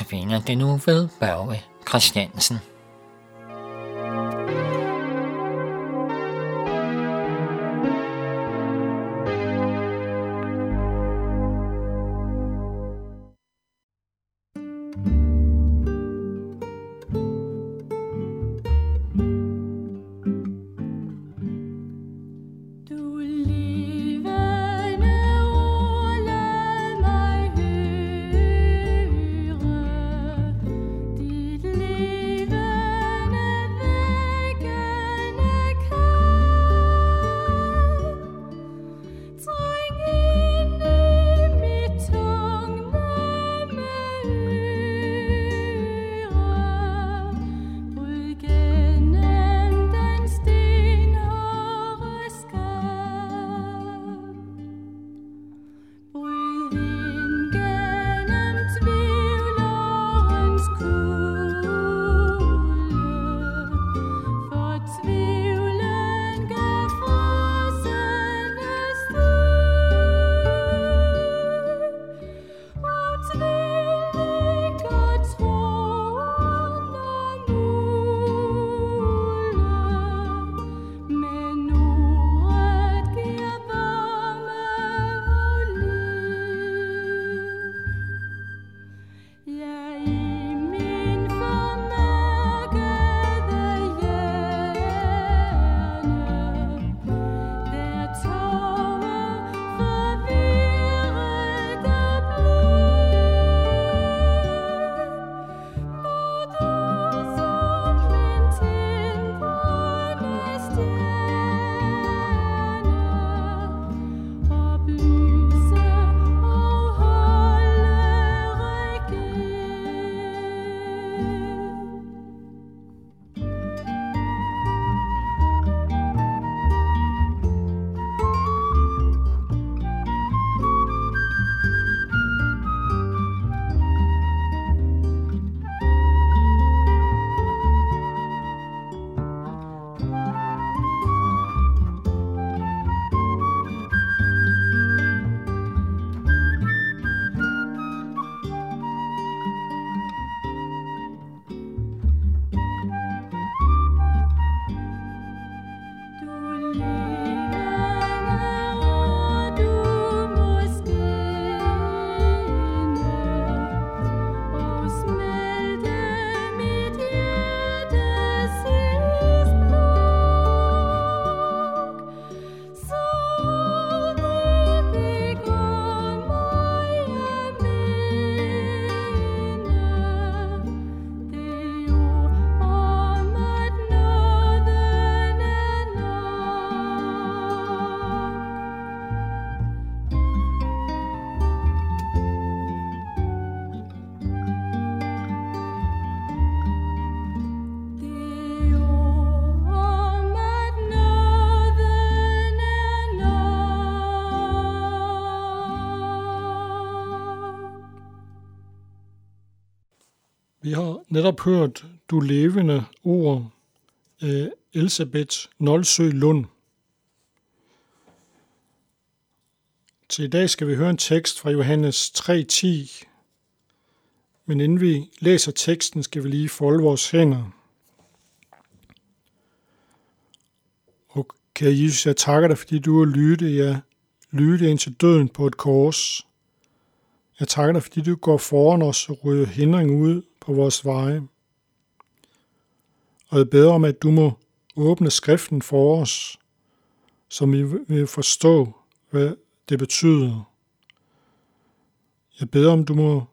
Notabene det nu ved Børge Christiansen. Vi har netop hørt Du levende ord af Elisabeth Nolsø Lund. Til i dag skal vi høre en tekst fra Johannes 3.10. Men inden vi læser teksten, skal vi lige folde vores hænder. Og kære Jesus, jeg takker dig, fordi du har lyttet, Jeg lytte ind til døden på et kors. Jeg takker dig, fordi du går foran os og rydder hindring ud på vores veje. Og jeg beder om, at du må åbne skriften for os, så vi vil forstå, hvad det betyder. Jeg beder om, du må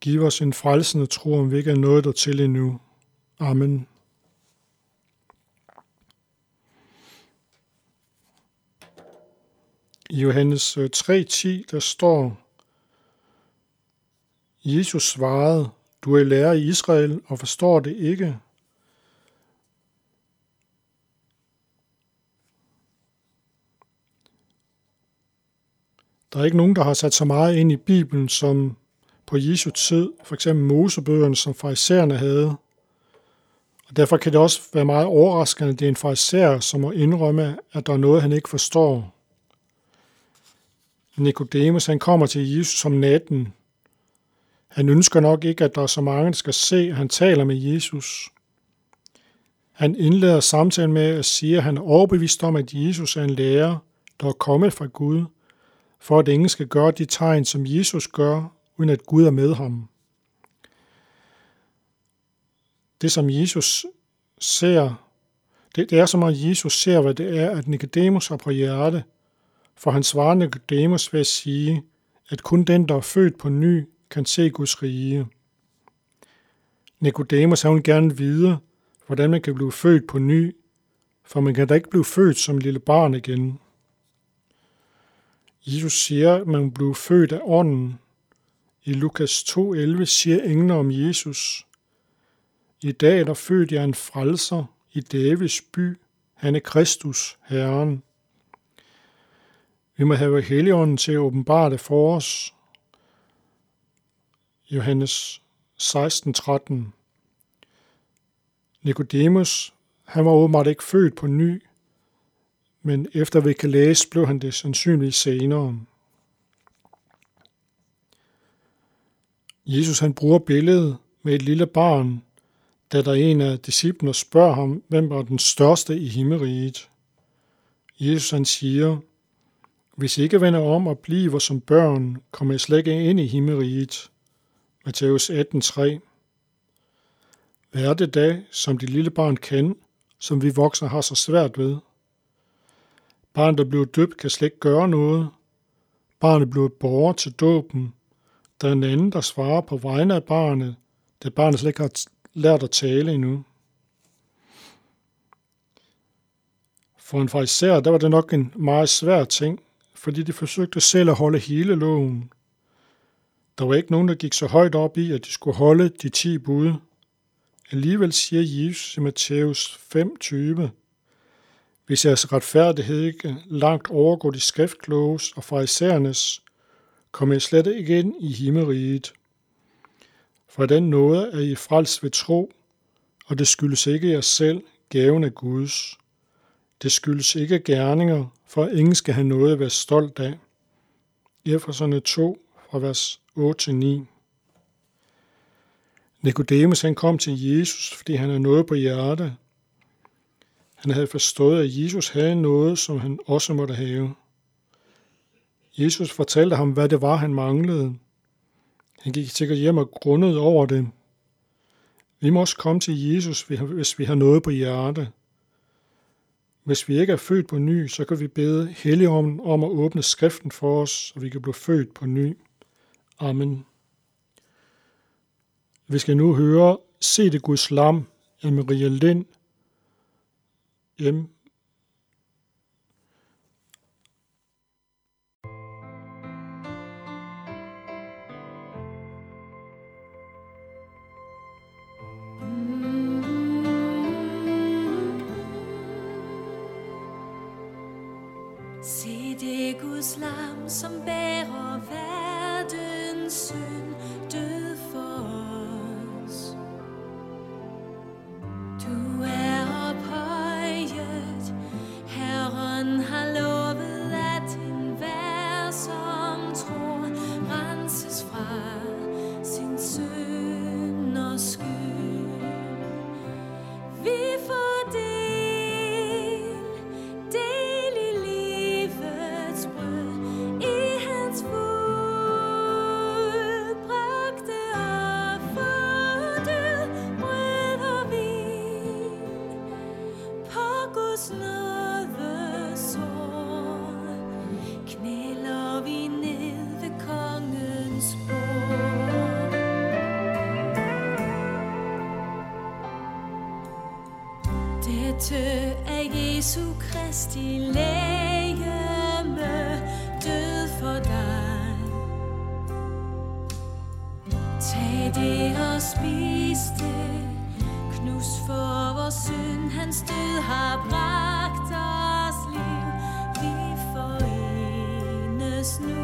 give os en frelsende tro, om vi ikke er nået der til endnu. Amen. I Johannes øh, 3.10, der står, Jesus svarede, du er lærer i Israel og forstår det ikke. Der er ikke nogen, der har sat så meget ind i Bibelen som på Jesu tid, for eksempel Mosebøgerne, som farisæerne havde. Og derfor kan det også være meget overraskende, at det er en farisæer, som må indrømme, at der er noget, han ikke forstår. Nikodemus, han kommer til Jesus om natten han ønsker nok ikke, at der er så mange, der skal se, at han taler med Jesus. Han indleder samtalen med at sige, at han er overbevist om, at Jesus er en lærer, der er kommet fra Gud, for at ingen skal gøre de tegn, som Jesus gør, uden at Gud er med ham. Det, som Jesus ser, det, det er som om Jesus ser, hvad det er, at Nicodemus har på hjerte, for han svarer Nicodemus ved at sige, at kun den, der er født på ny, kan se Guds rige. Nicodemus har hun gerne vide, hvordan man kan blive født på ny, for man kan da ikke blive født som lille barn igen. Jesus siger, at man blev født af ånden. I Lukas 2.11 siger englene om Jesus, I dag er der født jeg en frelser i Davids by. Han er Kristus, Herren. Vi må have Helligånden til at åbenbare det for os. Johannes 16.13 Nikodemus, han var åbenbart ikke født på ny, men efter vi kan læse, blev han det sandsynligt senere. Jesus han bruger billedet med et lille barn, da der en af disciplene spørger ham, hvem var den største i himmeriget. Jesus han siger, hvis I ikke vender om og bliver som børn, kommer I slet ikke ind i himmeriget. Matthæus 18:3. Hvad er det da, som de lille barn kan, som vi voksne har så svært ved? Barnet, der bliver døbt, kan slet ikke gøre noget. Barnet bliver borger til dåben. Der er en anden, der svarer på vegne af barnet, da barnet slet ikke har lært at tale endnu. For en fariser, der var det nok en meget svær ting, fordi de forsøgte selv at holde hele loven. Der var ikke nogen, der gik så højt op i, at de skulle holde de ti bud. Alligevel siger Jesus i Matthæus 5:20, hvis jeres retfærdighed ikke langt overgår de skriftkloges og farisæernes, kommer jeg slet ikke ind i himmeriget. For den nåde er I frelst ved tro, og det skyldes ikke jer selv, gaven af Guds. Det skyldes ikke gerninger, for ingen skal have noget at være stolt af. Efeserne 2 fra vers 8-9. Nikodemus han kom til Jesus, fordi han havde noget på hjerte. Han havde forstået, at Jesus havde noget, som han også måtte have. Jesus fortalte ham, hvad det var, han manglede. Han gik sikkert hjem og grundede over det. Vi må også komme til Jesus, hvis vi har noget på hjerte. Hvis vi ikke er født på ny, så kan vi bede Helligånden om at åbne skriften for os, så vi kan blive født på ny. Amen. Vi skal nu høre Se det Guds lam af Maria Lind, M. Se det Guds lam, som bærer verdens synd, Dette af Jesu Kristi lægeme død for dig. Tag det og spis det, knus for vores synd, hans død har bragt os liv. Vi forenes nu